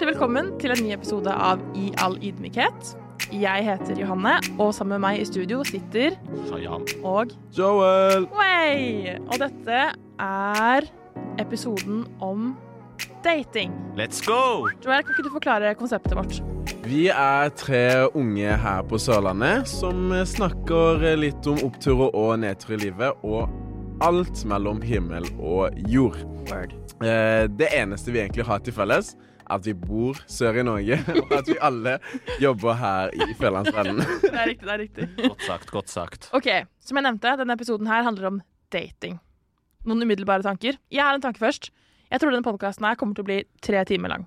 Hjertelig velkommen til en ny episode av I all ydmykhet. Jeg heter Johanne, og sammen med meg i studio sitter Shayan. og Joel! Way! Og dette er episoden om dating. Let's go! Joel, kan ikke du forklare konseptet vårt? Vi er tre unge her på Sørlandet som snakker litt om oppturer og nedtur i livet, og alt mellom himmel og jord. Word. Eh, Det eneste vi egentlig har til felles, at vi bor sør i Norge, og at vi alle jobber her i Fjellandsvennen. Det er riktig, det er riktig. Godt sagt, godt sagt. Ok, som jeg nevnte, denne episoden her handler om dating. Noen umiddelbare tanker. Jeg har en tanke først. Jeg tror denne podkasten her kommer til å bli tre timer lang.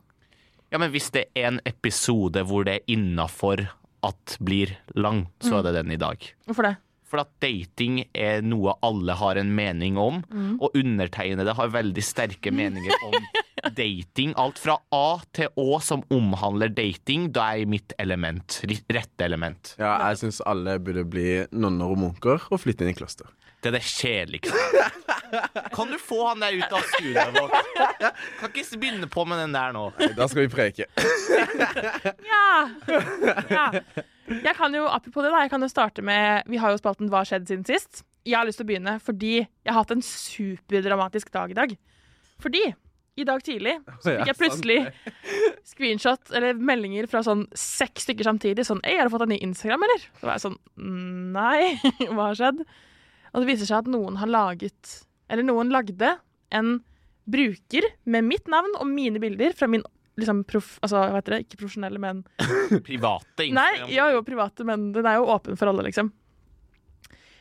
Ja, men hvis det er en episode hvor det er innafor at blir lang, så er det den i dag. Hvorfor det? For at dating er noe alle har en mening om, og undertegnede har veldig sterke meninger om dating. Alt fra A til Å som omhandler dating, da er jeg mitt element. Rette element. Ja, jeg syns alle burde bli nonner og munker og flytte inn i kloster. Det er det kjedeligste. Kan du få han der ut av studioet vårt? Kan ikke begynne på med den der nå. Da skal vi preke. Ja! ja. Jeg kan jo, apropos det, da, jeg kan jo starte med Vi har jo spalten Hva har skjedd siden sist? Jeg har lyst til å begynne fordi jeg har hatt en superdramatisk dag i dag. Fordi i dag tidlig så fikk jeg plutselig screenshot eller meldinger fra sånn seks stykker samtidig. Sånn 'Ei, har du fått en ny Instagram, eller?' Så var jeg sånn Nei, hva har skjedd? Og det viser seg at noen har laget Eller noen lagde en bruker med mitt navn og mine bilder fra min liksom proff... Altså, hva heter det? Ikke profesjonelle, men Private Instagram? Nei, ja jo, private, men den er jo åpen for alle, liksom.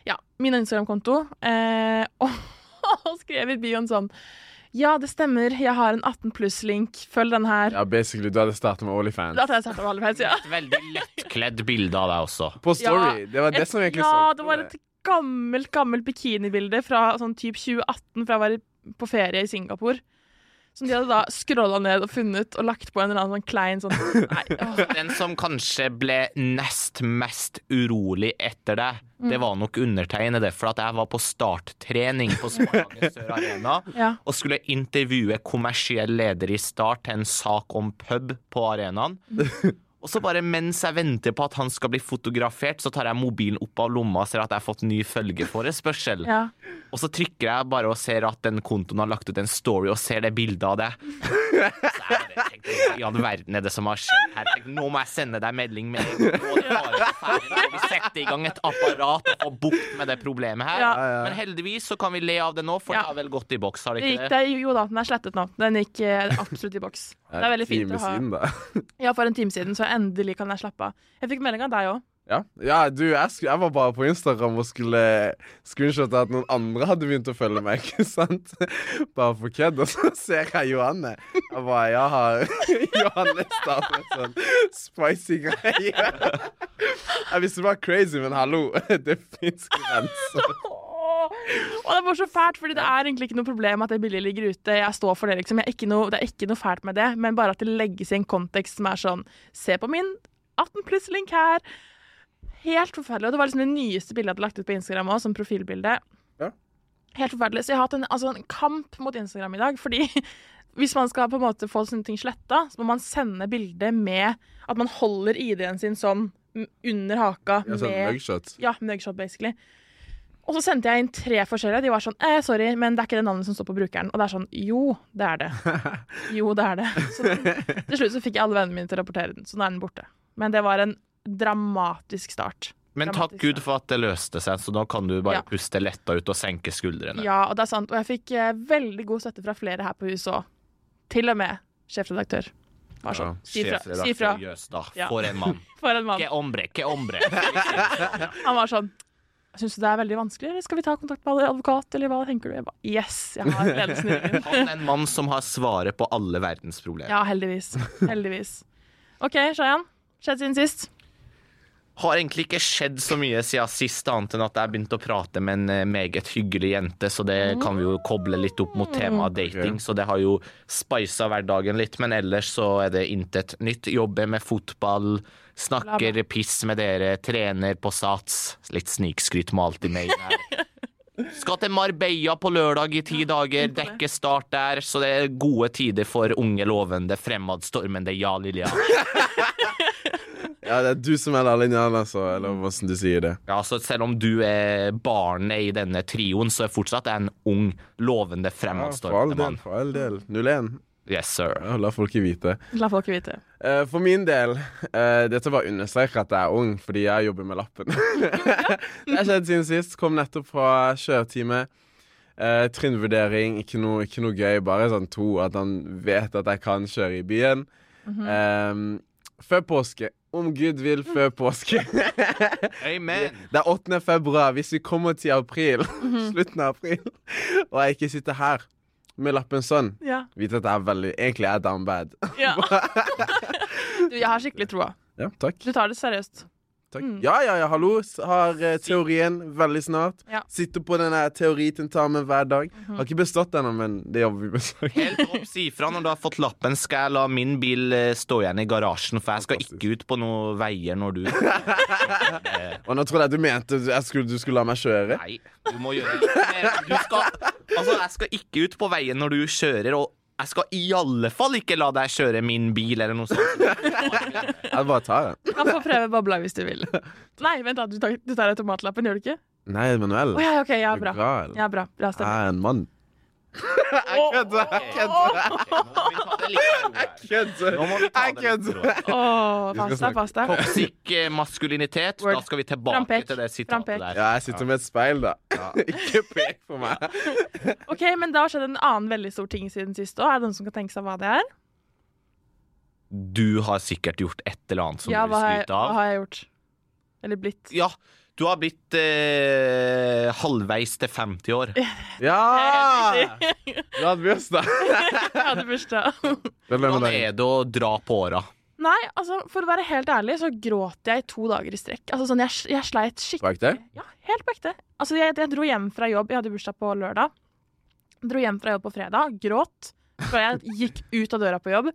Ja, min Instagram-konto. Eh, og skrev i bioen sånn Ja, det stemmer, jeg har en 18 pluss-link. Følg den her. Ja, basically, du hadde startet med Onlyfans. Da hadde jeg startet med Onlyfans, ja. Et veldig lettkledd bilde av deg også. På Story. Ja, det var det Et- som egentlig Ja, solgte det var et gammelt, gammelt bikinibilde fra sånn typ 2018, fra jeg var på ferie i Singapore. Som de hadde da scrolla ned og funnet og lagt på en eller annen sånn klein sånn Nei, åh. Den som kanskje ble nest mest urolig etter deg, det var nok undertegnede. For at jeg var på starttrening på Sparebanken Sør Arena Ja. og skulle intervjue kommersiell leder i Start til en sak om pub på arenaen. Og så bare mens jeg venter på at han skal bli fotografert, så tar jeg mobilen opp av lomma og ser at jeg har fått ny følgeforespørsel. ja. Og så trykker jeg bare og ser at den kontoen har lagt ut en story og ser det bildet av det. Så jeg Hva i all verden er det som har skjedd her? Tenkte, nå må jeg sende deg melding med Vi setter i gang et apparat og får bukt med det problemet her. Ja. Men heldigvis så kan vi le av det nå, for Ja. det har vel gått i boks, har det ikke det? det, jo da, den er slettet nå. Den gikk eh, absolutt i boks. Det er veldig fint å ha. Siden. Ja, for en time siden, så endelig kan jeg slappe av. Jeg fikk melding av deg òg. Ja, ja du, jeg, jeg var bare på Instagram og skulle screenshotte at noen andre hadde begynt å følge meg. ikke sant? Bare for kødd. Og så ser jeg Johanne. Jeg bare, jeg har Johanne startet en sånn spicy greie. Jeg visste det var crazy, men hallo, det fins grenser. Og det var så fælt, fordi det er egentlig ikke noe problem at det bildet ligger ute. Jeg står for det, liksom. Er noe, det er ikke noe fælt med det, men bare at det legges i en kontekst som er sånn Se på min 18 pluss-link her. Helt forferdelig. Og det var liksom det nyeste bildet jeg hadde lagt ut på Instagram òg, som profilbilde. Ja. Helt forferdelig. Så jeg har hatt en, altså, en kamp mot Instagram i dag, fordi hvis man skal på en måte få sånne ting sletta, så må man sende bilde med at man holder ID-en sin sånn under haka. Ja, sånn med mugshot. ja, mugshot, basically. Og så sendte jeg inn tre forskjellige. De var sånn eh, 'Sorry, men det er ikke det navnet som står på brukeren.' Og det er sånn Jo, det er det. Jo, det er det. Så til slutt så fikk jeg alle vennene mine til å rapportere den, så nå er den borte. Men det var en dramatisk start. Men takk Gud for at det løste seg, så nå kan du bare Ja. puste letta ut og senke skuldrene. Ja, og det er sant. Og jeg fikk eh, veldig god støtte fra flere her på huset òg. Til og med sjefredaktør. Var sånn. Si fra. Si fra. Ja. for en mann. For en mann. Que hombre, que hombre. Han var sånn Syns du det er veldig vanskelig, eller skal vi ta kontakt med advokat, eller hva tenker du? Jeg ba, yes, jeg har ledelsen i ryggen. Han er en mann som har svaret på alle verdens problemer. Ja, heldigvis. Heldigvis. OK, Shayan. Skjedd siden sist? Har egentlig ikke skjedd så mye siden sist, annet enn at jeg begynte å prate med en eh, meget hyggelig jente, så det kan vi jo koble litt opp mot temaet dating. Så det har jo spisa hverdagen litt, men ellers så er det intet nytt. Jobber med fotball, snakker piss med dere, trener på Sats. Litt snikskryt må alltid med inn her. Skal til Marbella på lørdag i ti dager. Dekke start der, så det er gode tider for unge, lovende, fremadstormende Ja Lilja. Ja, det er du som er linjene, altså. Eller hvordan du sier det. Ja, så selv om du er barnet i denne trioen, så er fortsatt en ung, lovende, Ja, fremadstormende mann. mann. For all del. 0-1. Yes, sir. Ja, La folk vite. La folk vite. Uh, for min del, uh, dette var understreket at jeg er ung, fordi jeg jobber med lappen. det har skjedd siden sist. Kom nettopp fra kjøretime. Uh, trinnvurdering, ikke noe, ikke noe gøy. Bare sånn to, at han vet at jeg kan kjøre i byen. Eh, før påske. Om Gud vil, før påske. Amen. Det er 8. februar. Hvis vi kommer til april, slutten av april, og jeg ikke sitter her med lappen sånn, Ja. vite at jeg er veldig Egentlig er jeg down bad. ja. Du, jeg har skikkelig troa. Ja, takk. Du tar det seriøst. Takk. Mm. Ja, ja, ja, hallo. Har uh, teorien veldig snart. Ja. Sitter på denne teoritentamen hver dag. Mhm. Har ikke bestått ennå, men det jobber vi med. Helt opp, si ifra når du har fått lappen. Skal jeg la min bil eh, stå igjen i garasjen, for jeg skal Fantastisk. ikke ut på noen veier når du Eh, Og nå trodde jeg du mente skulle, du skulle la meg kjøre. Nei, du må gjøre det. Du skal, altså, jeg skal ikke ut på veien når du kjører, og jeg skal i alle fall ikke la deg kjøre min bil eller noe sånt. Jeg bare tar den. Du kan få prøve bobla hvis du vil. Nei, vent da, du tar, du tar automatlappen, gjør du ikke? Nei, Manuel. Å ja, ok, ja, Er du bra. Ja, bra, bra Jeg er en mann. Jeg kødder! Jeg kødder! Jeg kødder! Pass deg, pass deg. Toxic maskulinitet. Word. Da skal vi tilbake Frampek. til det Frampek. sitatet der. Ja, jeg sitter med et speil, da. Ikke pek på meg. Ok, men det har skjedd en annen veldig stor ting siden sist òg. Er det noen som kan tenke seg hva det er? Du har sikkert gjort et eller annet som ja, du vil skryte av. Ja, hva har jeg gjort? Eller blitt? Ja, du har blitt eh, halvveis til 50 år. Ja! Du hadde bursdag. hadde bursdag. Hvordan er det å dra på åra? Nei, altså, for å være helt ærlig, så gråt jeg i to dager i strekk. Altså, sånn, jeg, jeg sleit På skikkelig. ekte? Ja, helt på ekte. Altså, jeg, jeg dro hjem fra jobb. Jeg hadde bursdag på lørdag. Dro hjem fra jobb på fredag. Gråt fra jeg gikk ut av døra på jobb,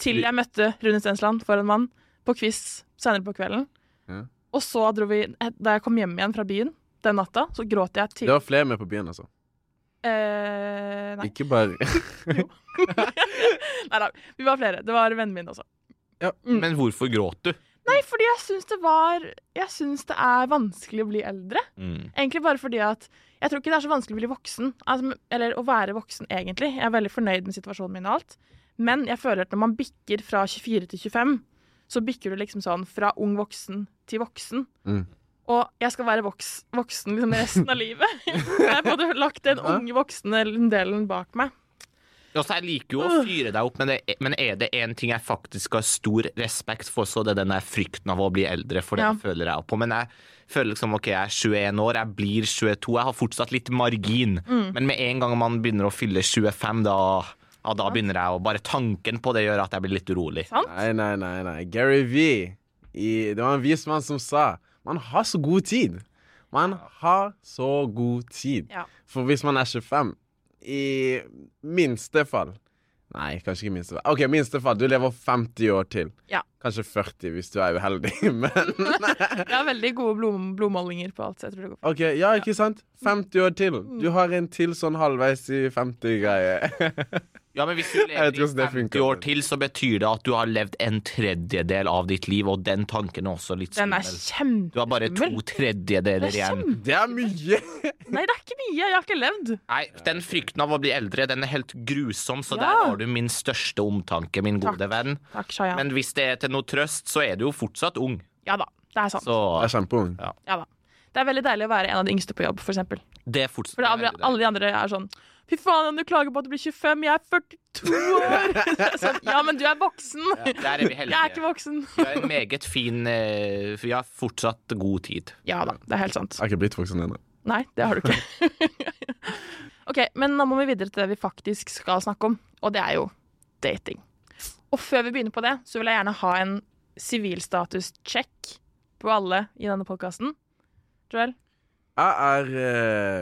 til jeg møtte Rune Stensland for en mann på quiz senere på kvelden. Ja. Og så dro vi Da jeg kom hjem igjen fra byen den natta, så gråt jeg til Det var flere med på byen, altså. eh, Nei. Ikke bare nei da, vi var flere. Det var vennen min også. Mm. Men hvorfor gråt du? Nei, fordi jeg syns det var Jeg syns det er vanskelig å bli eldre. Mm. Egentlig bare fordi at jeg tror ikke det er så vanskelig å bli voksen. Altså, eller å være voksen, egentlig. Jeg er veldig fornøyd med situasjonen min og alt. Men jeg føler at når man bikker fra 24 til 25, så bikker du liksom sånn fra ung voksen til voksen. Mm. Og jeg skal være voks, voksen liksom resten av livet. jeg har både lagt den unge voksne delen bak meg. Altså, jeg liker jo å fyre deg opp, men, det, men er det én ting jeg faktisk har stor respekt for, så det er den der frykten av å bli eldre, for det Ja. føler jeg på. Men jeg føler liksom OK, jeg er 21 år, jeg blir 22, jeg har fortsatt litt margin. Mm. Men med en gang man begynner å fylle 25, da, ja, da begynner jeg å Bare tanken på det gjør at jeg blir litt urolig. Sant? Nei, nei, nei. nei. Gary V. I, det var en vis mann som sa man har så god tid. Man har så god tid. Ja. For hvis man er 25, i minste fall Nei, kanskje ikke minste fall. OK, minste fall. Du lever 50 år til. Ja. Kanskje 40 hvis du er uheldig, men Jeg har veldig gode blod, blodmålinger på alt. Så jeg tror det går fint. OK, ja, ikke sant? 50 år til. Du har en til sånn halvveis i 50-greie. Ja, men hvis du lever i 50 funker. år til, så betyr det at du har levd en tredjedel av ditt liv, og den tanken er også litt Den er kjempeskummel. Du har bare to tredjedeler er igjen. Det er mye! Nei, det er ikke mye. Jeg har ikke levd. Nei, den frykten av å bli eldre, den er helt grusom, så Ja. der har du min største omtanke, min Takk. gode venn. Takk, Shaya. Men hvis det er til noe trøst, så er du jo fortsatt ung. Ja da, det er sant. Så Jeg er kjempeung. Ja da. Det er veldig deilig å være en av de yngste på jobb, for eksempel. det er fortsatt For det er alle de andre er sånn Fy faen, du klager på at du blir 25, jeg er 42 år! Er sånn, ja, men du er voksen! Der er vi Jeg er ikke voksen. Du har en meget fin eh, Vi har fortsatt god tid. Ja da, det er helt sant. Jeg har ikke blitt voksen ennå. Nei, det har du ikke. OK, men nå må vi videre til det vi faktisk skal snakke om, og det er jo dating. Og før vi begynner på det, så vil jeg gjerne ha en sivilstatus-check på alle i denne podkasten. Joel? Jeg er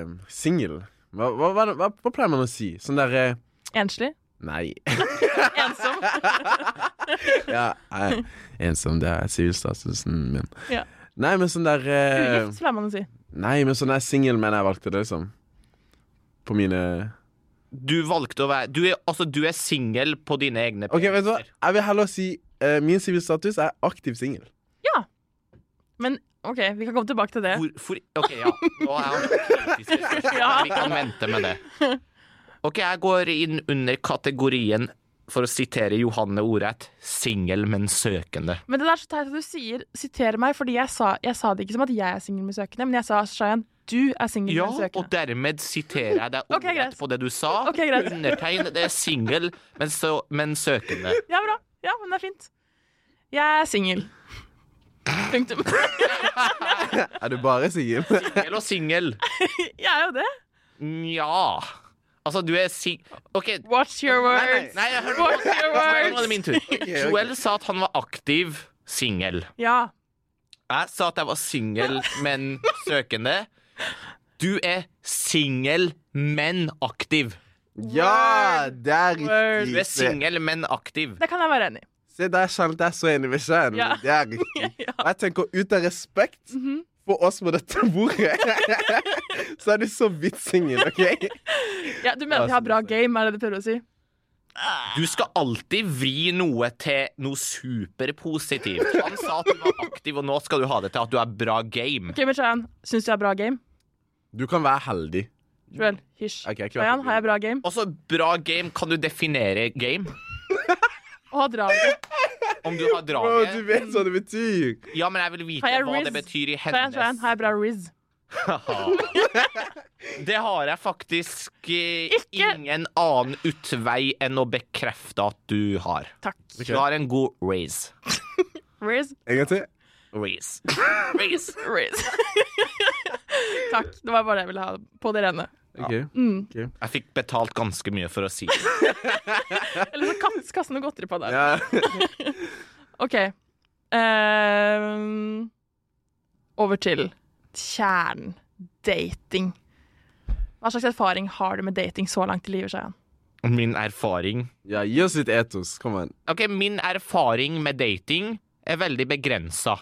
uh, singel. Hva, hva, hva, hva, pleier man å si? Sånn derre Enslig? Nei. Ensom? ja, er ensom. Det er sivilstatusen min. Ja. Nei, men sånn der eh, Ugift, pleier man å si. Nei, men sånn der singel, men jeg valgte det, liksom. På mine Du valgte å være Du er, altså, du er singel på dine egne OK, vet du hva? Jeg vil heller si eh, min sivilstatus er aktiv singel. Men OK, vi kan komme tilbake til det. Hvorfor OK, ja. Nå er han kritisk. Ja. Vi kan vente med det. OK, jeg går inn under kategorien, for å sitere Johanne ordrett, singel, men søkende. Men det er så teit at du sier 'siterer meg', fordi jeg sa, jeg sa det ikke som at jeg er singel med søkende, men jeg sa Shayan, du er singel Ja, med og dermed siterer jeg deg ordrett okay, på det du sa. Okay. Undertegn det er singel, men, men søkende. Ja, bra. Ja, men det er fint. Jeg er singel. Punktum. Er du bare singel? Singel og singel. Jeg er jo det. Nja Altså, du er sing... OK. Watch your words. Nei, jeg hører Watch your Nå er det words. min tur. Joel sa at han var aktiv singel. Ja. Jeg sa at jeg var singel, men søkende. Du er singel, men aktiv. Ja, det er Du er riktig. Singel, men aktiv. Det kan jeg være enig i. se der kjente jeg så enig med Shayan. Ja. Det er riktig. Og jeg tenker ut av respekt Mhm. for oss på dette bordet, så er du så vidt singel, OK? Ja, du mener jeg har bra game, er det du prøver å si? Du skal alltid vri noe til noe superpositivt. Han sa at du var aktiv, og nå skal du ha det til at du er bra game. Ok, men Shayan, syns du jeg er bra game? Du kan være heldig. Joel, hysj. Okay. Shayan, har jeg bra game? Også bra game. Kan du definere game? Å ha draget. Om du har Bro, draget? du vet hva det betyr. Ja, men jeg vil vite Har jeg hva det betyr i Shayan, hennes har jeg bra riz? Det har jeg faktisk eh, Ikke- ingen annen utvei enn å bekrefte at du har. Takk. Du har en god raise. Riz? En gang til. Raise. Riz. Riz. Takk. Det var bare det jeg ville ha på det rene. Ok. Mm. Jeg fikk betalt ganske mye for å si det. Eller så kaste noe godteri på deg. Ja. OK. Um, over til kjernen. Dating. Hva slags erfaring har du med dating så langt i livet, Shayan? Min erfaring ja, gi oss litt etos. Kom igjen. Ok, min erfaring med dating er veldig begrensa.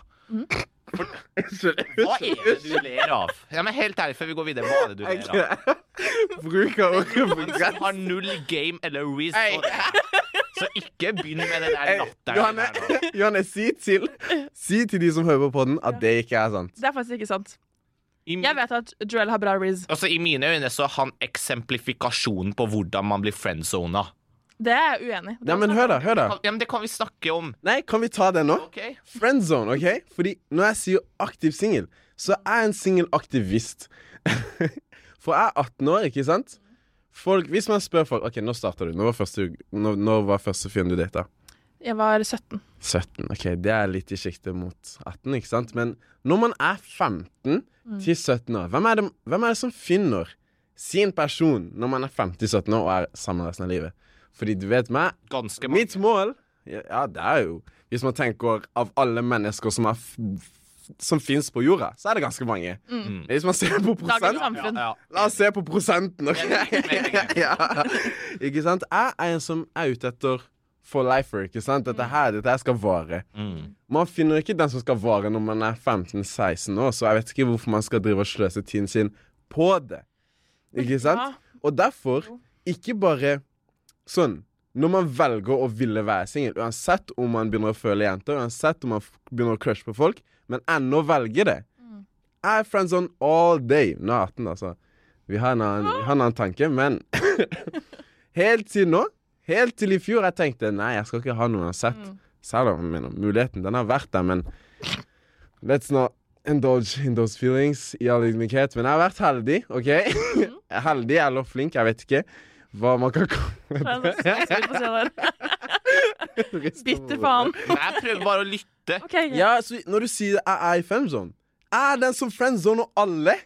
Hva er det du ler av? Ja, men Helt ærlig, før vi går videre, hva er det du ler av? Bruker ordet Du har null game eller. Hey. Så ikke begynn med den der latteren. Johanne. Johanne, si til Si til de som hører på den, at det ikke er sant. Det er faktisk ikke sant. I, Jeg vet at Joel har bra riz. altså, I mine øyne så er han eksemplifikasjonen på hvordan man blir friendzona. Det er jeg uenig i. Ja, men hør, da. hør da Ja, men det kan vi snakke om. Nei, kan vi ta det nå? Ok? Friendzone, OK? Fordi når jeg sier aktiv singel, så er jeg en singelaktivist. For jeg er 18 år, ikke sant? Folk, hvis man spør folk OK, nå starta du. Når var første, når, når var første fyren du data? Jeg var 17. 17. OK, det er litt i sjiktet mot 18, ikke sant? Men når man er 15 til 17 år, hvem er, det, hvem er det som finner sin person når man er 50-17 år og er sammen resten av livet? Fordi du vet meg, Ganske mange. mitt mål Ja, det er jo Hvis man tenker av alle mennesker som, er som fins på jorda, så er det ganske mange. Mm. Hvis man ser på Dagens prosent ja, Ja, La oss se på prosenten, OK? ja. Ikke sant? Jeg er en som er ute etter for lifer, ikke sant? Dette her, dette her skal vare. Mm. Man finner ikke den som skal vare når man er 15-16 år, så jeg vet ikke hvorfor man skal drive og sløse tiden sin på det. Ikke sant? Ja. Og derfor, ikke bare sånn Når man velger å ville være singel, uansett om man begynner å føle jenter, uansett om man begynner å crushe på folk, men ennå velger det Jeg er friendzone all day. Nå er jeg 18, altså. Vi har en annen, har en annen tanke, men Helt til nå, helt til i fjor, jeg tenkte nei, jeg skal ikke ha noe uansett. Selv om mener, muligheten den har vært der, men let's not indulge in those feelings i all ydmykhet. Men jeg har vært heldig, OK? heldig eller flink, jeg vet ikke hva man kan kalle det. Bitter faen. Jeg prøver bare å lytte. Okay, okay. Ja, så når du sier jeg er i friendzone er den som friendzone og alle.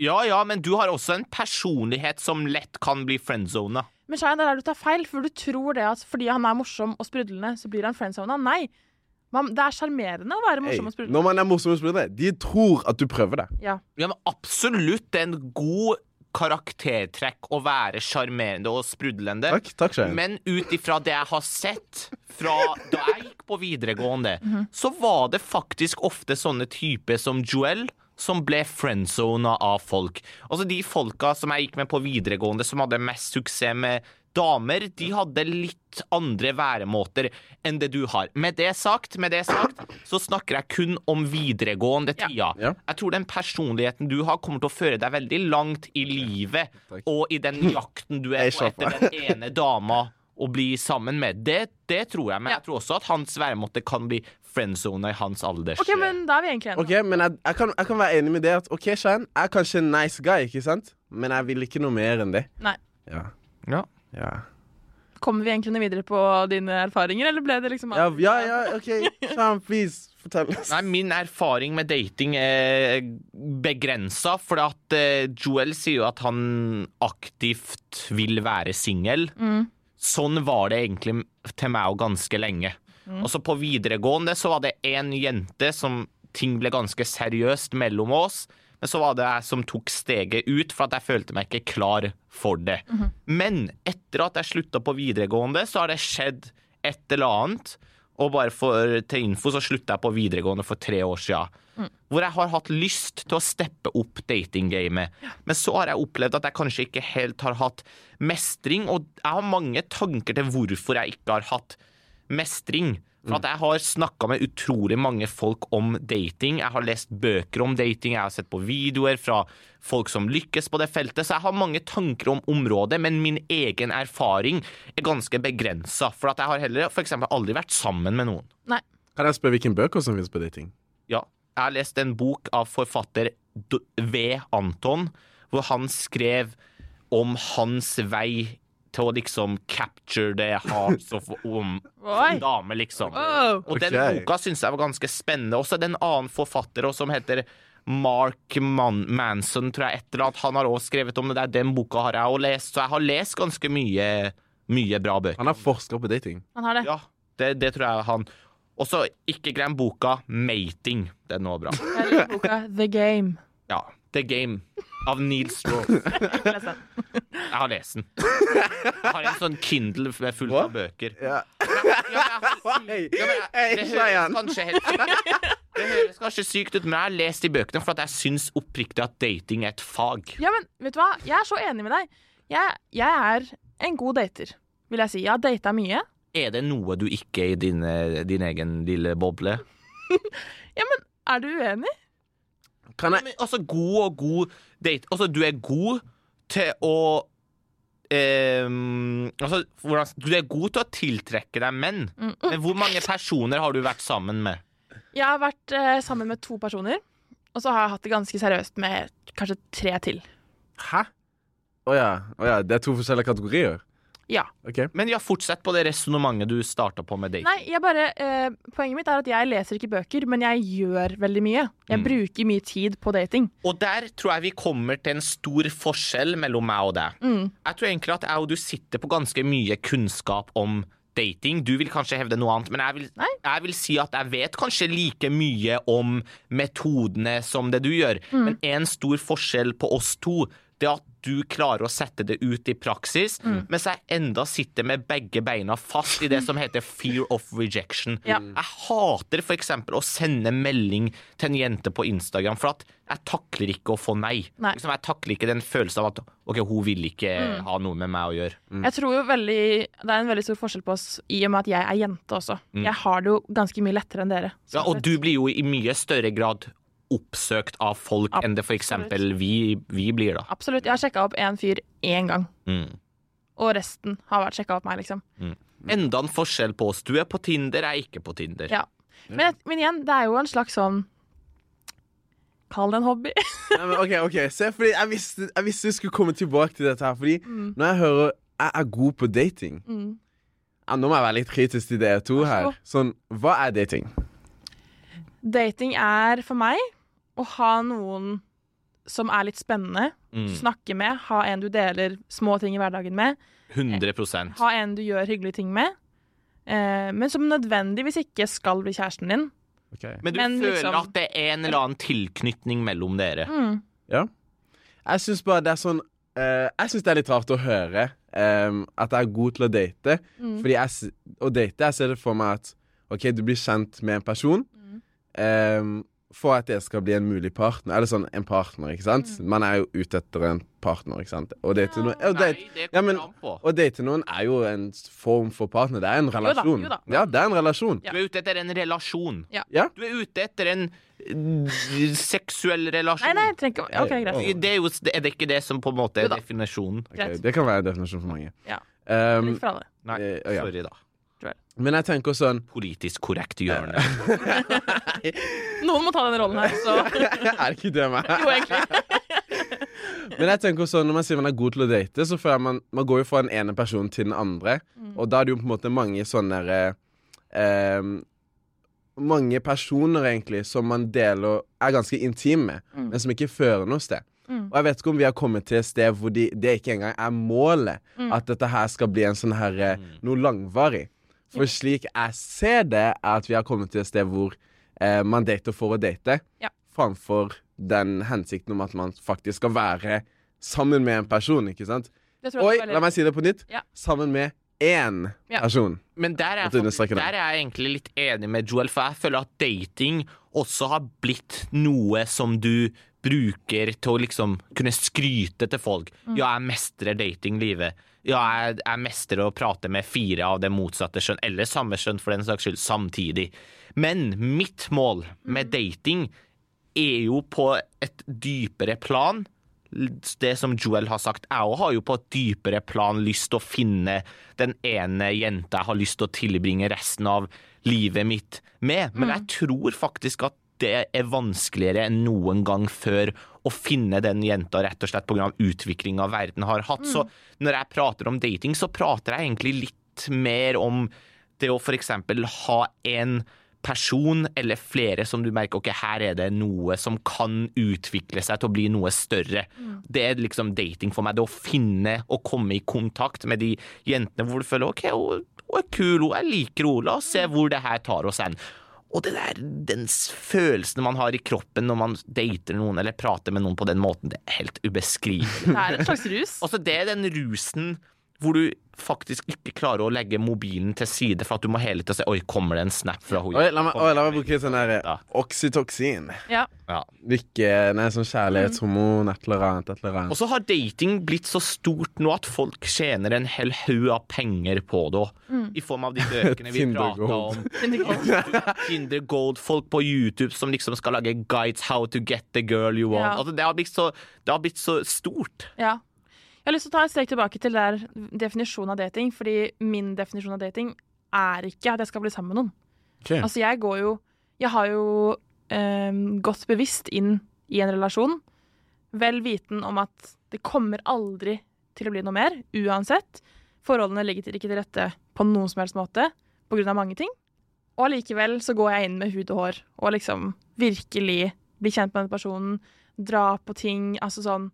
Ja, ja, men du har også en personlighet som lett kan bli friendzona. Men Shayan, det er der du tar feil, for du tror det at fordi han er morsom og sprudlende, så blir han friendzona. Nei. Man, det er sjarmerende å være Hey, morsom og sprudlende. når man er morsom og sprudlende, de tror at du prøver det. Ja. Ja, men absolutt. Det er en god karaktertrekk å være sjarmerende og sprudlende. Takk, takk, Shayan. Men ut ifra det jeg har sett fra da jeg gikk på videregående, så var det faktisk ofte sånne typer som Joel som ble friendzona av folk. Altså De folka som jeg gikk med på videregående som hadde mest suksess med damer, de hadde litt andre væremåter enn det du har. Med det sagt, med det sagt, så snakker jeg kun om videregående tida. Ja. Jeg tror den personligheten du har, kommer til å føre deg veldig langt i livet Takk. og i den jakten du er på etter den ene dama å bli sammen med. Det, det tror jeg, men Ja. jeg tror også at hans væremåte kan bli friendzona i hans alders OK, men da er vi egentlig enige. Ok, men jeg, jeg, kan, jeg kan være enig med det at OK, Shayan, jeg er kanskje en nice guy, ikke sant? Men jeg vil ikke noe mer enn det. Nei. Ja. Ja. Ja, Kommer vi egentlig noe videre på dine erfaringer, eller ble det liksom ja, ja, ja OK. Sam, please, fortell. Nei, min erfaring med dating er begrensa, for at eh, Joel sier jo at han aktivt vil være singel. Mm. Sånn var det egentlig til meg og ganske lenge. Mm. Og så på videregående så var det én jente som ting ble ganske seriøst mellom oss. Men så var det jeg som tok steget ut, for at jeg følte meg ikke klar for det. Mhm. Men etter at jeg slutta på videregående, så har det skjedd et eller annet. Og bare for, til info så slutta jeg på videregående for tre år siden. Mm. Hvor jeg har hatt lyst til å steppe opp datinggamet. Men så har jeg opplevd at jeg kanskje ikke helt har hatt mestring. Og jeg har mange tanker til hvorfor jeg ikke har hatt mestring. For at jeg har snakka med utrolig mange folk om dating. Jeg har lest bøker om dating, jeg har sett på videoer fra folk som lykkes på det feltet. Så jeg har mange tanker om området, men min egen erfaring er ganske begrensa. For at jeg har heller for eksempel aldri vært sammen med noen. Nei. Kan jeg spørre hvilke bøker som finnes på dating? Ja, jeg har lest en bok av forfatter V. Anton, hvor han skrev om hans vei til å liksom capture the hearts of om en dame, liksom. Og den boka syns jeg var ganske spennende. Også det en annen forfatter også, som heter Mark Man Manson, tror jeg. Et eller annet. Han har også skrevet om det der. Den boka har jeg også lest, så jeg har lest ganske mye, mye bra bøker. Han har forska på dating. Han har det. Ja, det, det tror jeg han Og så ikke glem boka Mating. Den er nå bra. Boka The Game. Ja. The Game av Neil den. Jeg har lest den. Jeg har en sånn Kindle fullt av bøker. Ja. Ja, men Hei, Ja, men det høres kanskje helt Det høres kanskje sykt ut, men jeg har lest de bøkene for at jeg syns oppriktig at dating er et fag. Ja, men vet du hva? Jeg er så enig med deg. Jeg, jeg er en god dater, vil jeg si. Jeg har data mye. Er det noe du ikke er i din, din egen lille boble? Er du uenig? Kan jeg altså, god og god date Altså, du er god til å Um, altså, hvordan, Du er god til å tiltrekke deg menn, Mm. men hvor mange personer har du vært sammen med? Jeg har vært eh, sammen med to personer, og så har jeg hatt det ganske seriøst med kanskje tre til. Hæ? Å ja. Oh ja. Det er to forskjellige kategorier? Ja. Okay. Men ja, fortsett på det resonnementet du starta på med dating. Nei, jeg bare, eh, Poenget mitt er at jeg leser ikke bøker, men jeg gjør veldig mye. Jeg Mm. bruker mye tid på dating. Og der tror jeg vi kommer til en stor forskjell mellom meg og deg. Mm. Jeg tror egentlig at jeg og du sitter på ganske mye kunnskap om dating. Du vil kanskje hevde noe annet, men jeg vil, jeg vil si at jeg vet kanskje like mye om metodene som det du gjør. Mm. Men en stor forskjell på oss to, det er at du klarer å sette det ut i praksis, Mm. mens jeg enda sitter med begge beina fast i det som heter fear of rejection. Ja. Jeg hater for eksempel å sende melding til en jente på Instagram, for at jeg takler ikke å få nei. Nei. Liksom, jeg takler ikke den følelsen av at ok, hun vil ikke ha noe med meg å gjøre. Jeg tror jo veldig, Det er en veldig stor forskjell på oss i og med at jeg er jente også. Mm. Jeg har det jo ganske mye lettere enn dere. Ja, og sett. du blir jo i mye større grad oppsøkt av folk enn det eksempel vi, vi blir, da. Absolutt. Jeg har sjekka opp én fyr én gang, Mm. og resten har vært sjekka opp meg, liksom. Enda en forskjell på oss. Du er på Tinder, jeg er ikke på Tinder. Ja. Men, men igjen, det er jo en slags sånn Kall det en hobby. ja, men OK, ok Se, fordi jeg visste, jeg visste vi skulle komme tilbake til dette her. Fordi Mm. når jeg hører jeg er god på dating Mm. ja, Nå må jeg være litt kritisk til dere to her. Sånn, hva er dating? Dating er for meg å ha noen som er litt spennende. Mm. Snakke med. Ha en du deler små ting i hverdagen med. 100% Ha en du gjør hyggelige ting med. Eh, men som nødvendigvis ikke skal bli kjæresten din. Men du Men føler liksom- at det er en eller annen tilknytning mellom dere? Mm. Ja. Jeg syns bare det er sånn Eh, jeg syns det er litt rart å høre em, at jeg er god til å date. Fordi jeg, å date, jeg ser det for meg at OK, du blir kjent med en person em, for at jeg skal bli en mulig partner. Eller sånn en partner, ikke sant? Man er jo ute etter en partner, ikke sant? Og date noen å date, det ja, men, å date noen er jo en form for partner. Det er en relasjon. jo da. Ja, det er en relasjon. Ja. Du er ute etter en relasjon. Ja. Ja. Du er ute etter en eh, seksuell relasjon. Nei, nei, trenger ikke okay, greit. Det er, jo, er det ikke det som på en måte er definisjonen? Okay, det kan være en definisjon for mange. Ja. Um, Litt for alle. Nei, Eh, sorry, da. Men jeg tenker sånn Politisk korrekt hjørne. Noen må ta den rollen her, så Er det ikke det meg? Jo, egentlig. Men jeg tenker også, når man sier man er god til å date, så føler man Man går jo fra den ene personen til den andre, og da er det jo på en måte mange sånne eh, Mange personer, egentlig, som man deler Er ganske intime med, men som ikke fører noe sted. Og jeg vet ikke om vi har kommet til et sted hvor de, det ikke engang er målet. At dette her skal bli en sånn her eh, noe langvarig. For slik jeg ser det, er at vi har kommet til et sted hvor eh, man dater for å date, Ja. framfor den hensikten om at man faktisk skal være sammen med en person, ikke sant? Oi, la meg si det på nytt. Ja. Sammen med én Ja. person. Men der er, det. der er jeg egentlig litt enig med Joel, for jeg føler at dating også har blitt noe som du bruker til å liksom kunne skryte til folk. Ja, jeg mestrer datinglivet. Ja, jeg, jeg mestrer å prate med fire av det motsatte skjønn, eller samme skjønn for den saks skyld, samtidig. Men mitt mål med dating er jo på et dypere plan det som Joel har sagt, jeg òg har jo på et dypere plan lyst til å finne den ene jenta jeg har lyst til å tilbringe resten av livet mitt med. Men jeg tror faktisk at det er vanskeligere enn noen gang før å finne den jenta rett og slett pga. utviklinga verden har hatt. Så når jeg prater om dating, så prater jeg egentlig litt mer om det å f.eks. ha en person eller flere som du merker ok, her er det noe som kan utvikle seg til å bli noe større. Det er liksom dating for meg. Det å finne og komme i kontakt med de jentene hvor du føler ok, hun, er kul, hun, liker henne, la oss se hvor det her tar oss hen. Og det der, den følelsen man har i kroppen når man dater noen eller prater med noen på den måten, det er helt ubeskrivelig. Det er en slags rus. Også det den rusen hvor du faktisk ikke klarer å legge mobilen til side for at du må hele tida se Oi, kommer det en snap fra henne? La meg, oi, la meg bruke sånn der Ja. oksytoksin. Ja. Ja. Ikke Nei, sånn kjærlighetshormon, et eller annet, et eller annet. Og så har dating blitt så stort nå at folk tjener en hel haug av penger på det òg. I form av de bøkene vi prata om. Tinder Gold, folk på YouTube som liksom skal lage guides how to get the girl you want. Ja. Altså, det, har blitt så, det har blitt så stort. Ja. Jeg har lyst til å ta et steg tilbake til der definisjonen av dating. Fordi min definisjon av dating er ikke at jeg skal bli sammen med noen. Okay. Altså, jeg går jo Jeg har jo eh, gått bevisst inn i en relasjon, vel viten om at det kommer aldri til å bli noe mer, uansett. Forholdene ligger ikke til rette på noen som helst måte, av mange ting. Og allikevel så går jeg inn med hud og hår og liksom virkelig blir kjent med den personen, dra på ting, altså sånn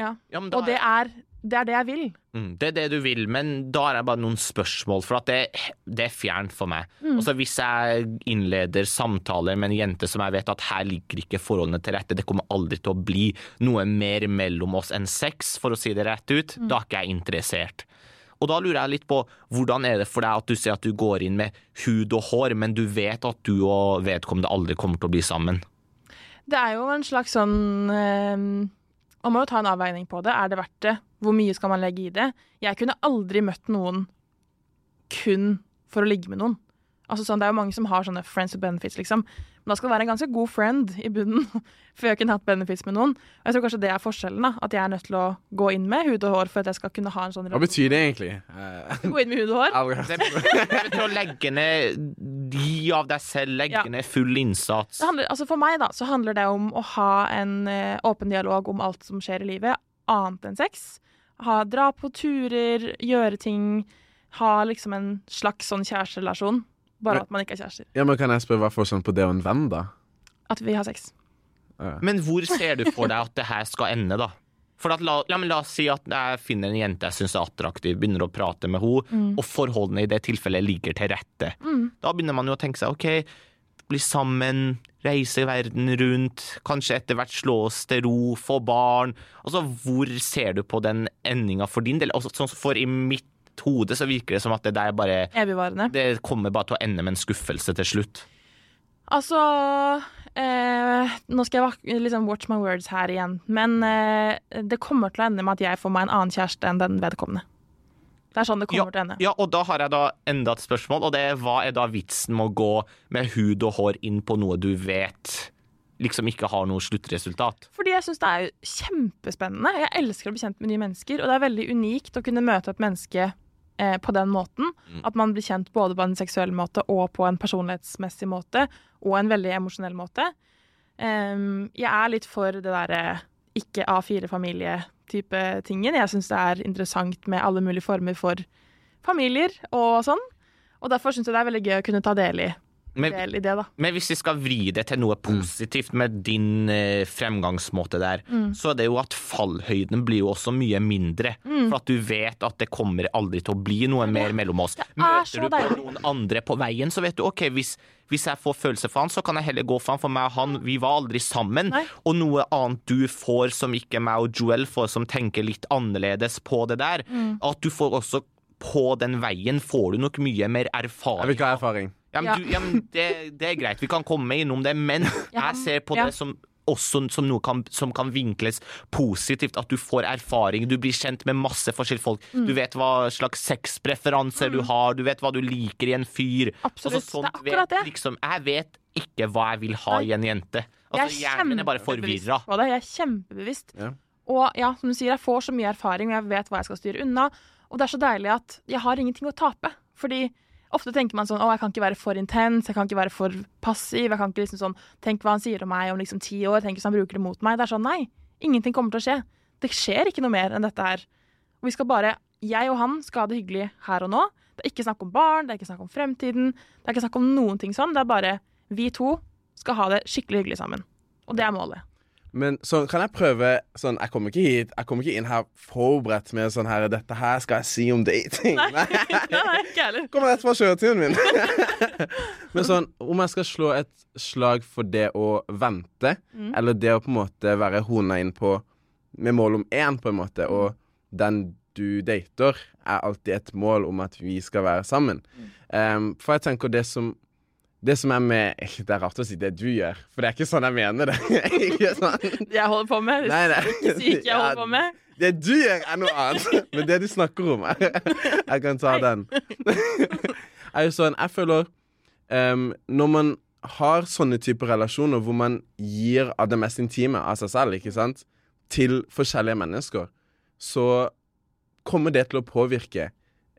Ja. Ja, da Og det er, det er det jeg vil. Mm, det er det du vil, men da har jeg bare noen spørsmål, for at det, det er fjernt for meg. Altså Hvis jeg innleder samtaler med en jente som jeg vet at her ligger ikke forholdene til rette, det kommer aldri til å bli noe mer mellom oss enn sex, for å si det rett ut, da er ikke jeg interessert. Og da lurer jeg litt på, hvordan er det for deg at du sier at du går inn med hud og hår, men du vet at du og vedkommende aldri kommer til å bli sammen? Det er jo en slags sånn eh, Man må jo ta en avveining på det. Er det verdt det? Hvor mye skal man legge i det? Jeg kunne aldri møtt noen kun for å ligge med noen. Altså sånn, Det er jo mange som har sånne friends with benefits, liksom. Men da skal være en ganske god friend i bunnen før jeg kunne hatt benefits med noen. Og jeg tror kanskje det er forskjellen. da, At jeg er nødt til å gå inn med hud og hår for at jeg skal kunne ha en sånn Hva betyr det egentlig? Gå inn med hud og hår? Det betyr å legge ned Gi av deg selv, legge Ja. ned full innsats. Det handler, altså for meg da, så handler det om å ha en uh, åpen dialog om alt som skjer i livet, annet enn sex. Ha, dra på turer, gjøre ting. Ha liksom en slags sånn kjæresterelasjon. Bare men, at man ikke er kjærester. Ja, men Kan jeg spørre hva for forskjellen på det og en venn, da? At vi har sex. Men hvor ser du for deg at det her skal ende, da? For at la, la, men la oss si at jeg finner en jente jeg syns er attraktiv, begynner å prate med henne, og forholdene i det tilfellet ligger til rette. Da begynner man jo å tenke seg OK, bli sammen, reise verden rundt, kanskje etter hvert slå oss til ro, få barn. Altså, hvor ser du på den endinga for din del? Altså, sånn for i mitt hode så virker det som at det der bare Evigvarende. Det kommer bare til å ende med en skuffelse til slutt. Altså eh, Nå skal jeg liksom watch my words her igjen, men eh, det kommer til å ende med at jeg får meg en annen kjæreste enn den vedkommende. Det er sånn det kommer til å ende. Ja, og da har jeg da enda et spørsmål, og det er hva er da vitsen med å gå med hud og hår inn på noe du vet liksom ikke har noe sluttresultat? Fordi jeg syns det er kjempespennende. Jeg elsker å bli kjent med nye mennesker, og det er veldig unikt å kunne møte et menneske eh, på den måten. At man blir kjent både på en seksuell måte og på en personlighetsmessig måte, og en veldig emosjonell måte. Um, jeg er litt for det derre ikke A4-familie-type tingen. Jeg syns det er interessant med alle mulige former for familier og sånn. Og derfor syns jeg det er veldig gøy å kunne ta del i, Men, del i det, da. men hvis vi skal vri det til noe positivt med din eh, fremgangsmåte der, så er det jo at fallhøyden blir jo også mye mindre. For at du vet at det kommer aldri til å bli noe mer mellom oss. er Møter du på noen andre på veien, så vet du OK, hvis, hvis jeg får følelser for han, så kan jeg heller gå for han. For meg og han, vi var aldri sammen. Nei. Og noe annet du får som ikke meg og Joel får, som tenker litt annerledes på det der, at du får også på den veien får du nok mye mer erfaring. Jeg vil ikke ha erfaring. Ja, men, Ja. Du, ja, men det, det er greit, vi kan komme innom det, men Ja, jeg ser på ja. det som også som noe kan, som kan vinkles positivt. At du får erfaring, du blir kjent med masse forskjellige folk. Mm. Du vet hva slags sexpreferanser du har, du vet hva du liker i en fyr. Absolutt, Altså, sånt det er akkurat vet, det. Liksom, jeg vet ikke hva jeg vil ha Nei. i en jente. Altså, jeg hjernen er bare forvirra. Jeg er kjempebevisst. Ja. Og ja, som du sier, jeg får så mye erfaring, og jeg vet hva jeg skal styre unna. Og det er så deilig at jeg har ingenting å tape. Fordi ofte tenker man sånn å, jeg kan ikke være for intens, jeg kan ikke være for passiv. jeg kan ikke liksom sånn, Tenk hva han sier om meg om liksom ti år, tenk hvis han bruker det mot meg. Det er sånn, nei. Ingenting kommer til å skje. Det skjer ikke noe mer enn dette her. Vi skal bare, jeg og han skal ha det hyggelig her og nå. Det er ikke snakk om barn, det er ikke snakk om fremtiden. Det er ikke snakk om noen ting sånn. Det er bare vi to skal ha det skikkelig hyggelig sammen. Og det er målet. Men sånn, kan jeg prøve sånn, Jeg kommer ikke hit Jeg kommer ikke inn her forberedt med sånn her Dette her skal jeg si om dating. Nei, nei, ikke heller. Kommer rett fra kjøreturen min. Men sånn, om jeg skal slå et slag for det å vente, Mm. eller det å på en måte være hona inn på med mål om én, på en måte, og den du dater, er alltid et mål om at vi skal være sammen. Um, for jeg tenker det som det som er med Det er rart å si det du gjør, for det er ikke sånn jeg mener det. ikke sånn. Det jeg holder på med. Nei, nei. Ikke ikke jeg holder på med. Det du gjør, er noe annet. Men det du snakker om Jeg kan ta den. er jo sånn, jeg føler um, Når man har sånne typer relasjoner hvor man gir av det mest intime av seg selv, ikke sant, til forskjellige mennesker, så kommer det til å påvirke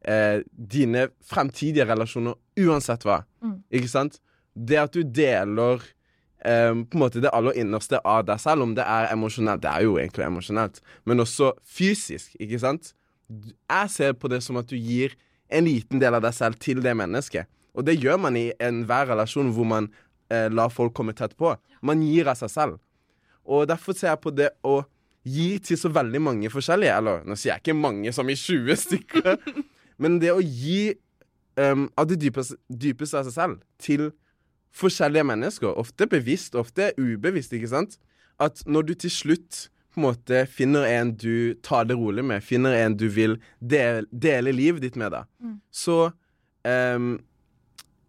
eh, dine fremtidige relasjoner uansett hva. Mm. Ikke sant? Det at du deler eh, på en måte det aller innerste av deg selv, om det er emosjonelt Det er jo egentlig emosjonelt, men også fysisk, ikke sant? Jeg ser på det som at du gir en liten del av deg selv til det mennesket. Og det gjør man i enhver relasjon hvor man eh, lar folk komme tett på. Man gir av seg selv. Og derfor ser jeg på det å gi til så veldig mange forskjellige Eller nå sier jeg ikke mange som i 20 stykker, men det å gi um, av det dypeste, dypeste av seg selv til forskjellige mennesker, ofte bevisst, ofte ubevisst, ikke sant? At når du til slutt på en måte finner en du tar det rolig med, finner en du vil dele, dele livet ditt med, da, så um,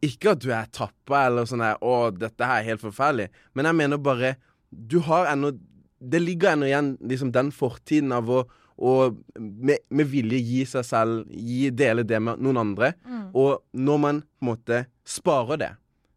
Ikke at du er tappa eller sånn her 'Å, dette her er helt forferdelig', men jeg mener bare Du har ennå Det ligger ennå igjen liksom den fortiden av å og med, med vilje gi seg selv, gi, dele det med noen andre. Og når man på en måte sparer det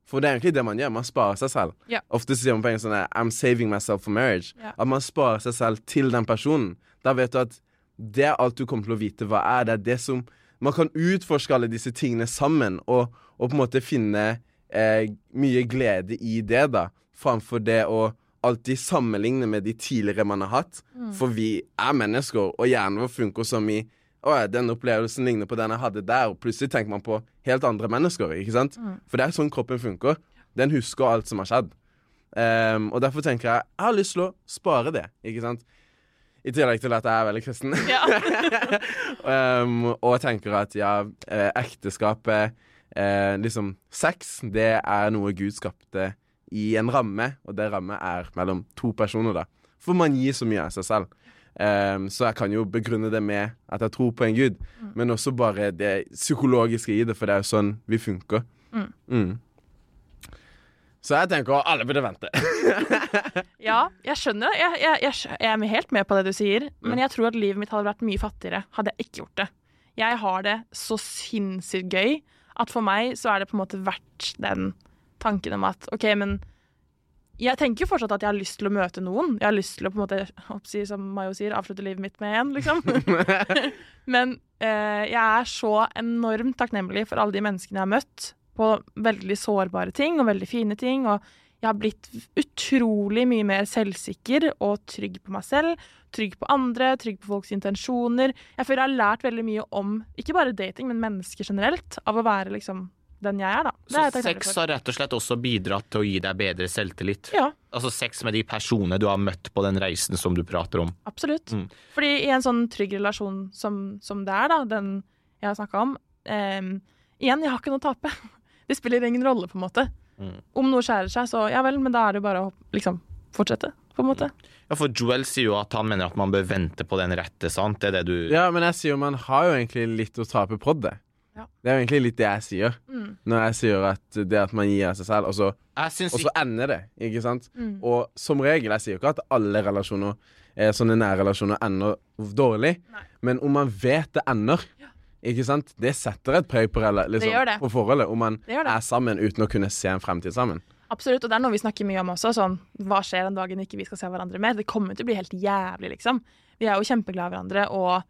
For det er egentlig det man gjør. Man sparer seg selv. Yeah. Ofte sier man på engelsk sånn I'm saving myself for marriage. Yeah. At man sparer seg selv til den personen. Da vet du at det er alt du kommer til å vite. Hva er det? Det som Man kan utforske alle disse tingene sammen, og, og på en måte finne eh, mye glede i det, da. Framfor det å alltid sammenligne med de tidligere man har hatt. For vi er mennesker, og hjernen vår funker som i å den opplevelsen ligner på den jeg hadde der, og plutselig tenker man på helt andre mennesker. ikke sant? For det er sånn kroppen funker. Den husker alt som har skjedd. Um, og derfor tenker jeg jeg har lyst til å spare det. ikke sant? I tillegg til at jeg er veldig kristen. Ja. um, og jeg tenker at ja, eh, ekteskapet eh, Liksom sex, det er noe Gud skapte i en ramme, og det ramme er mellom to personer, da. For man gir så mye av seg selv. Um, så jeg kan jo begrunne det med at jeg tror på en gud, men også bare det psykologiske i det, for det er jo sånn vi funker. Mm. Mm. Så jeg tenker alle burde vente. Ja, jeg skjønner. Jeg, jeg, jeg, jeg er helt med på det du sier, men jeg tror at livet mitt hadde vært mye fattigere hadde jeg ikke gjort det. Jeg har det så sinnssykt gøy at for meg så er det på en måte verdt den tanken om at OK, men jeg tenker jo fortsatt at jeg har lyst til å møte noen. Jeg har lyst til å på en måte, oppsi, som Mayo sier, avslutte livet mitt med en, liksom. Men eh, jeg er så enormt takknemlig for alle de menneskene jeg har møtt på veldig sårbare ting og veldig fine ting. Og jeg har blitt utrolig mye mer selvsikker og trygg på meg selv. Trygg på andre, trygg på folks intensjoner. Jeg føler jeg har lært veldig mye om ikke bare dating, men mennesker generelt. Av å være liksom den jeg er, da. Det Så er sex har rett og slett også bidratt til å gi deg bedre selvtillit. Ja, Altså sex med de personene du har møtt på den reisen som du prater om. absolutt. Mm. Fordi i en sånn trygg relasjon som, som det er, da, den jeg har snakka om eh, Igjen, jeg har ikke noe å tape. Det spiller ingen rolle, på en måte. Mm. Om noe skjærer seg, så ja vel, men da er det jo bare å liksom fortsette, på en måte. Ja, for Joel sier jo at han mener at man bør vente på den rette, sant? Det er det du Ja, men jeg sier jo man har jo egentlig litt å tape på det. Ja. Det er jo egentlig litt det jeg sier. Mm. Når jeg sier at det at man gir av seg selv, og så, og så ender det. Ikke sant? Mm. Og som regel, jeg sier jo ikke at alle relasjoner, eh, sånne nære relasjoner, ender dårlig. Nei. Men om man vet det ender, ikke sant? det setter et preg på, liksom, på forholdet. Om man Det det. er sammen uten å kunne se en fremtid sammen. Absolutt, og det er noe vi snakker mye om også. Sånn, hva skjer den dagen ikke vi skal se hverandre mer? Det kommer til å bli helt jævlig, liksom. Vi er jo kjempeglade i hverandre og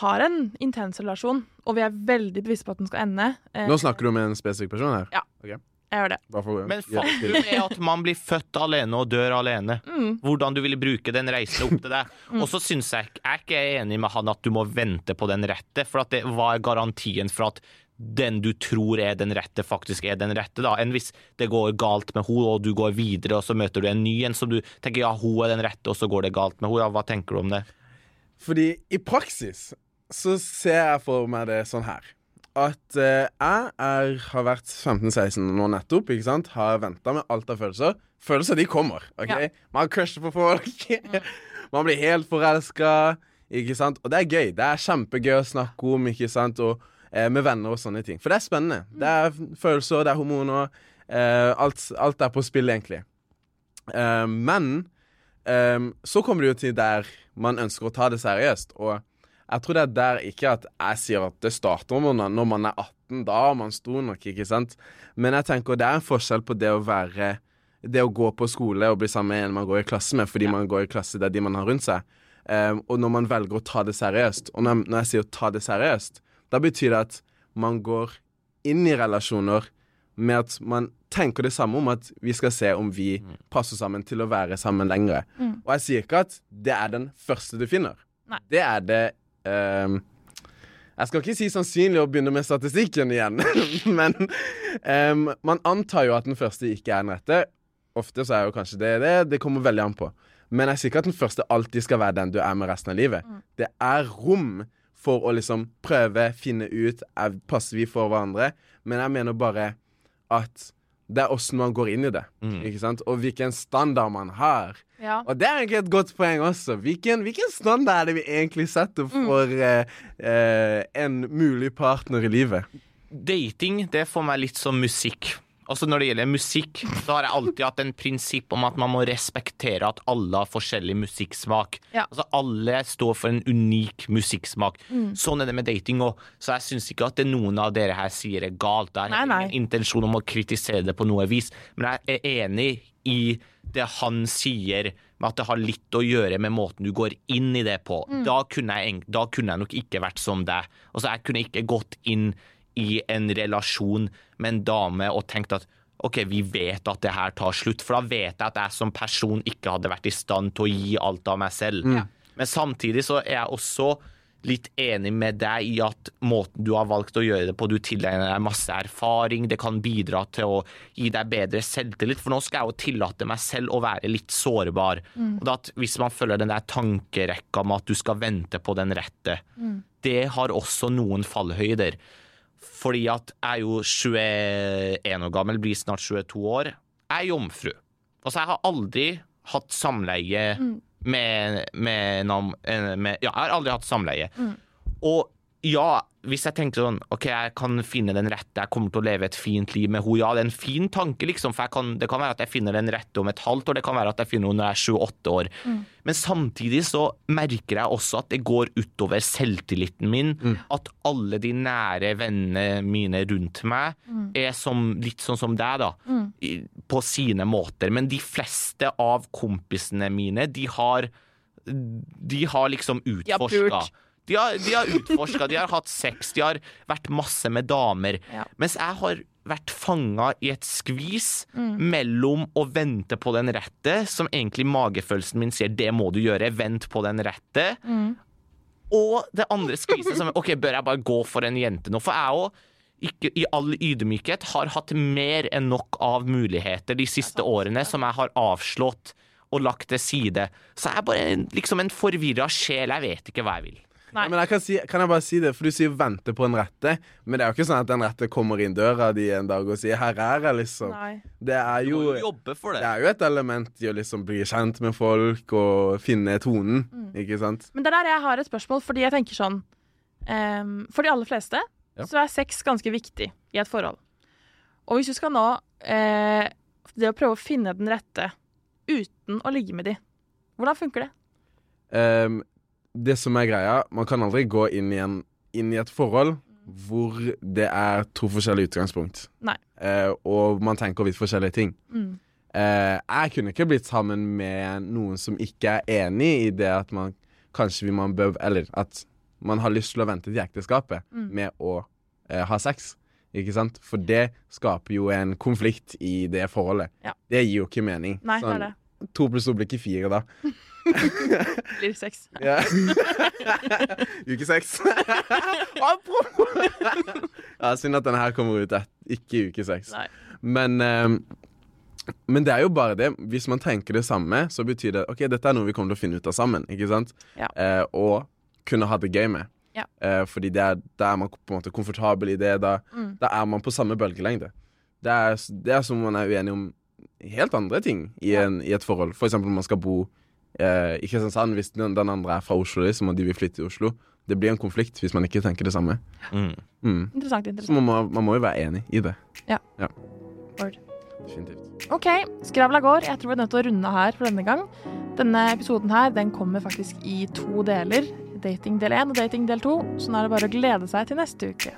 har en intens relasjon, og vi er veldig bevisste på at den skal ende. Eh, Nå snakker du med en spesifikk person her. Ja. Okay. Jeg gjør det. For, Men faktum er at man blir født alene og dør alene. Mm. Hvordan du ville bruke den reisen opp til deg. Og så syns jeg ikke- jeg er ikke enig med han at du må vente på den rette, for at det var garantien for at den du tror er den rette, faktisk er den rette. da. Enn hvis det går galt med henne, og du går videre, og så møter du en ny en som du tenker ja, hun er den rette, og så går det galt med henne. Ja, hva tenker du om det? Fordi i praksis så ser jeg for meg det sånn her. At eh, jeg er, har vært 15-16 nå nettopp, ikke sant? Har venta med alt av følelser. Følelser, de kommer. ok? Ja. Man crusher på folk. Man blir helt forelska, ikke sant? Og det er gøy. Det er kjempegøy å snakke om, ikke sant? Og eh, med venner og sånne ting. For det er spennende. Det er følelser, det er hormoner. Eh, alt, alt er på spill, egentlig. Eh, men Ehm, så kommer det jo til der man ønsker å ta det seriøst. Og jeg tror det er der ikke at jeg sier at det starter når man, når man er 18. Da er man stor nok, ikke sant. Men jeg tenker det er en forskjell på det å være Det å gå på skole og bli sammen med en man går i klasse med, fordi man går i klasse det er de man har rundt seg. Um, og når man velger å ta det seriøst. Og når, når jeg sier å ta det seriøst, da betyr det at man går inn i relasjoner med at man tenker det samme om at vi skal se om vi passer sammen til å være sammen lenger. Mm. Og jeg sier ikke at det er den første du finner. Nei. Det er det ehm, Jeg skal ikke si sannsynlig å begynne med statistikken igjen, men ehm, man antar jo at den første ikke er den rette. Ofte så er jo kanskje det det. Det kommer veldig an på. Men jeg sier ikke at den første alltid skal være den du er med resten av livet. Mm. Det er rom for å liksom prøve, finne ut er, Passer vi for hverandre? Men jeg mener bare at det er åssen man går inn i det. Mm. Ikke sant? Og hvilken standard man har. Ja. Og det er egentlig et godt poeng også. Hvilken, hvilken standard er det vi egentlig setter Mm. for eh, eh, en mulig partner i livet? Dating, det er for meg litt som musikk. Altså Når det gjelder musikk, så har jeg alltid hatt en prinsipp om at man må respektere at alle har forskjellig musikksmak. Ja. Altså Alle står for en unik musikksmak. Sånn er det med dating òg. Så jeg syns ikke at det noen av dere her sier er galt. Det er Nei, nei. ingen intensjon om å kritisere det på noe vis. Men jeg er enig i det han sier, med at det har litt å gjøre med måten du går inn i det på. Da, kunne jeg, da kunne jeg nok ikke vært som deg. Altså, jeg kunne ikke gått inn i en relasjon med en dame og tenkt at OK, vi vet at det her tar slutt, for da vet jeg at jeg som person ikke hadde vært i stand til å gi alt av meg selv. Men samtidig så er jeg også litt enig med deg i at måten du har valgt å gjøre det på, du tilegner deg masse erfaring, det kan bidra til å gi deg bedre selvtillit, for nå skal jeg jo tillate meg selv å være litt sårbar. Og at Hvis man følger den der tankerekka med at du skal vente på den rette, det har også noen fallhøyder. Fordi at jeg er jo 21 år gammel, blir snart 22 år. Jeg er jomfru. Altså, jeg har aldri hatt samleie med, med, nam- eh, med Ja, jeg har aldri hatt samleie. Og ja, hvis jeg tenker sånn OK, jeg kan finne den rette, jeg kommer til å leve et fint liv med henne. Ja, det er en fin tanke, liksom. For jeg kan, det kan være at jeg finner den rette om et halvt år, det kan være at jeg finner henne når jeg er sju-åtte år. Men samtidig så merker jeg også at det går utover selvtilliten min. At alle de nære vennene mine rundt meg er som, litt sånn som deg, da. I, på sine måter. Men de fleste av kompisene mine, de har De har liksom utforska. pult. De har, de har utforska, de har hatt sex, de har vært masse med damer. Ja. Mens jeg har vært fanga i et skvis mellom å vente på den rette, som egentlig magefølelsen min sier det må du gjøre, vent på den rette, og det andre skviset som OK, bør jeg bare gå for en jente nå? For jeg òg, ikke i all ydmykhet, har hatt mer enn nok av muligheter de siste årene som jeg har avslått og lagt til side. Så jeg er bare en- liksom en forvirra sjel. Jeg vet ikke hva jeg vil. Nei. Ja, men jeg kan, si, kan jeg bare si det, for du sier 'vente på en rette', men det er jo ikke sånn at den rette kommer inn døra di en dag og sier 'her er jeg', liksom. Nei. Det er jo jo det det. er jo et element i å liksom bli kjent med folk og finne tonen, Mm. ikke sant? Men det er der jeg har et spørsmål, fordi jeg tenker sånn um, For de aller fleste Ja. så er sex ganske viktig i et forhold. Og hvis du skal nå eh, det å prøve å finne den rette uten å ligge med de, hvordan funker det? Ehm, det som er greia, man kan aldri gå inn i, en, inn i et forhold hvor det er to forskjellige utgangspunkt. Nei. Eh, og man tenker vidt forskjellige ting. Mm. Eh, jeg kunne ikke blitt sammen med noen som ikke er enig i det at man kanskje vil man bør Eller at man har lyst til å vente til ekteskapet Mm. med å eh, ha sex. Ikke sant? For det skaper jo en konflikt i det forholdet. Ja. Det gir jo ikke mening. Nei, det er det. To pluss to blir ikke fire, da. Blir sex. Ja. uke seks. Ja, Synd at denne her kommer ut ikke i uke seks. Men, eh, men det er jo bare det. Hvis man tenker det samme, så betyr det ok, dette er noe vi kommer til å finne ut av sammen. Ikke sant? Ja. Eh, og kunne ha det gøy med. Ja. Eh, fordi det da er man på en måte komfortabel i det. Da, Mm. da er man på samme bølgelengde. Det er, det er som man er uenig om helt andre ting i, en, i et forhold. For eksempel om man skal bo eh, i Kristiansand hvis den, den andre er fra Oslo, liksom, og de vil flytte til Oslo. Det blir en konflikt hvis man ikke tenker det samme. Mm. Mm. Interessant. Så interessant. man må, man må jo være enig i det. Ja. ja. Word. Definitivt. OK, skravla går. Jeg tror vi er nødt til å runde her for denne gang. Denne episoden her, den kommer faktisk i to deler. Dating del én og dating del to. Så nå er det bare å glede seg til neste uke.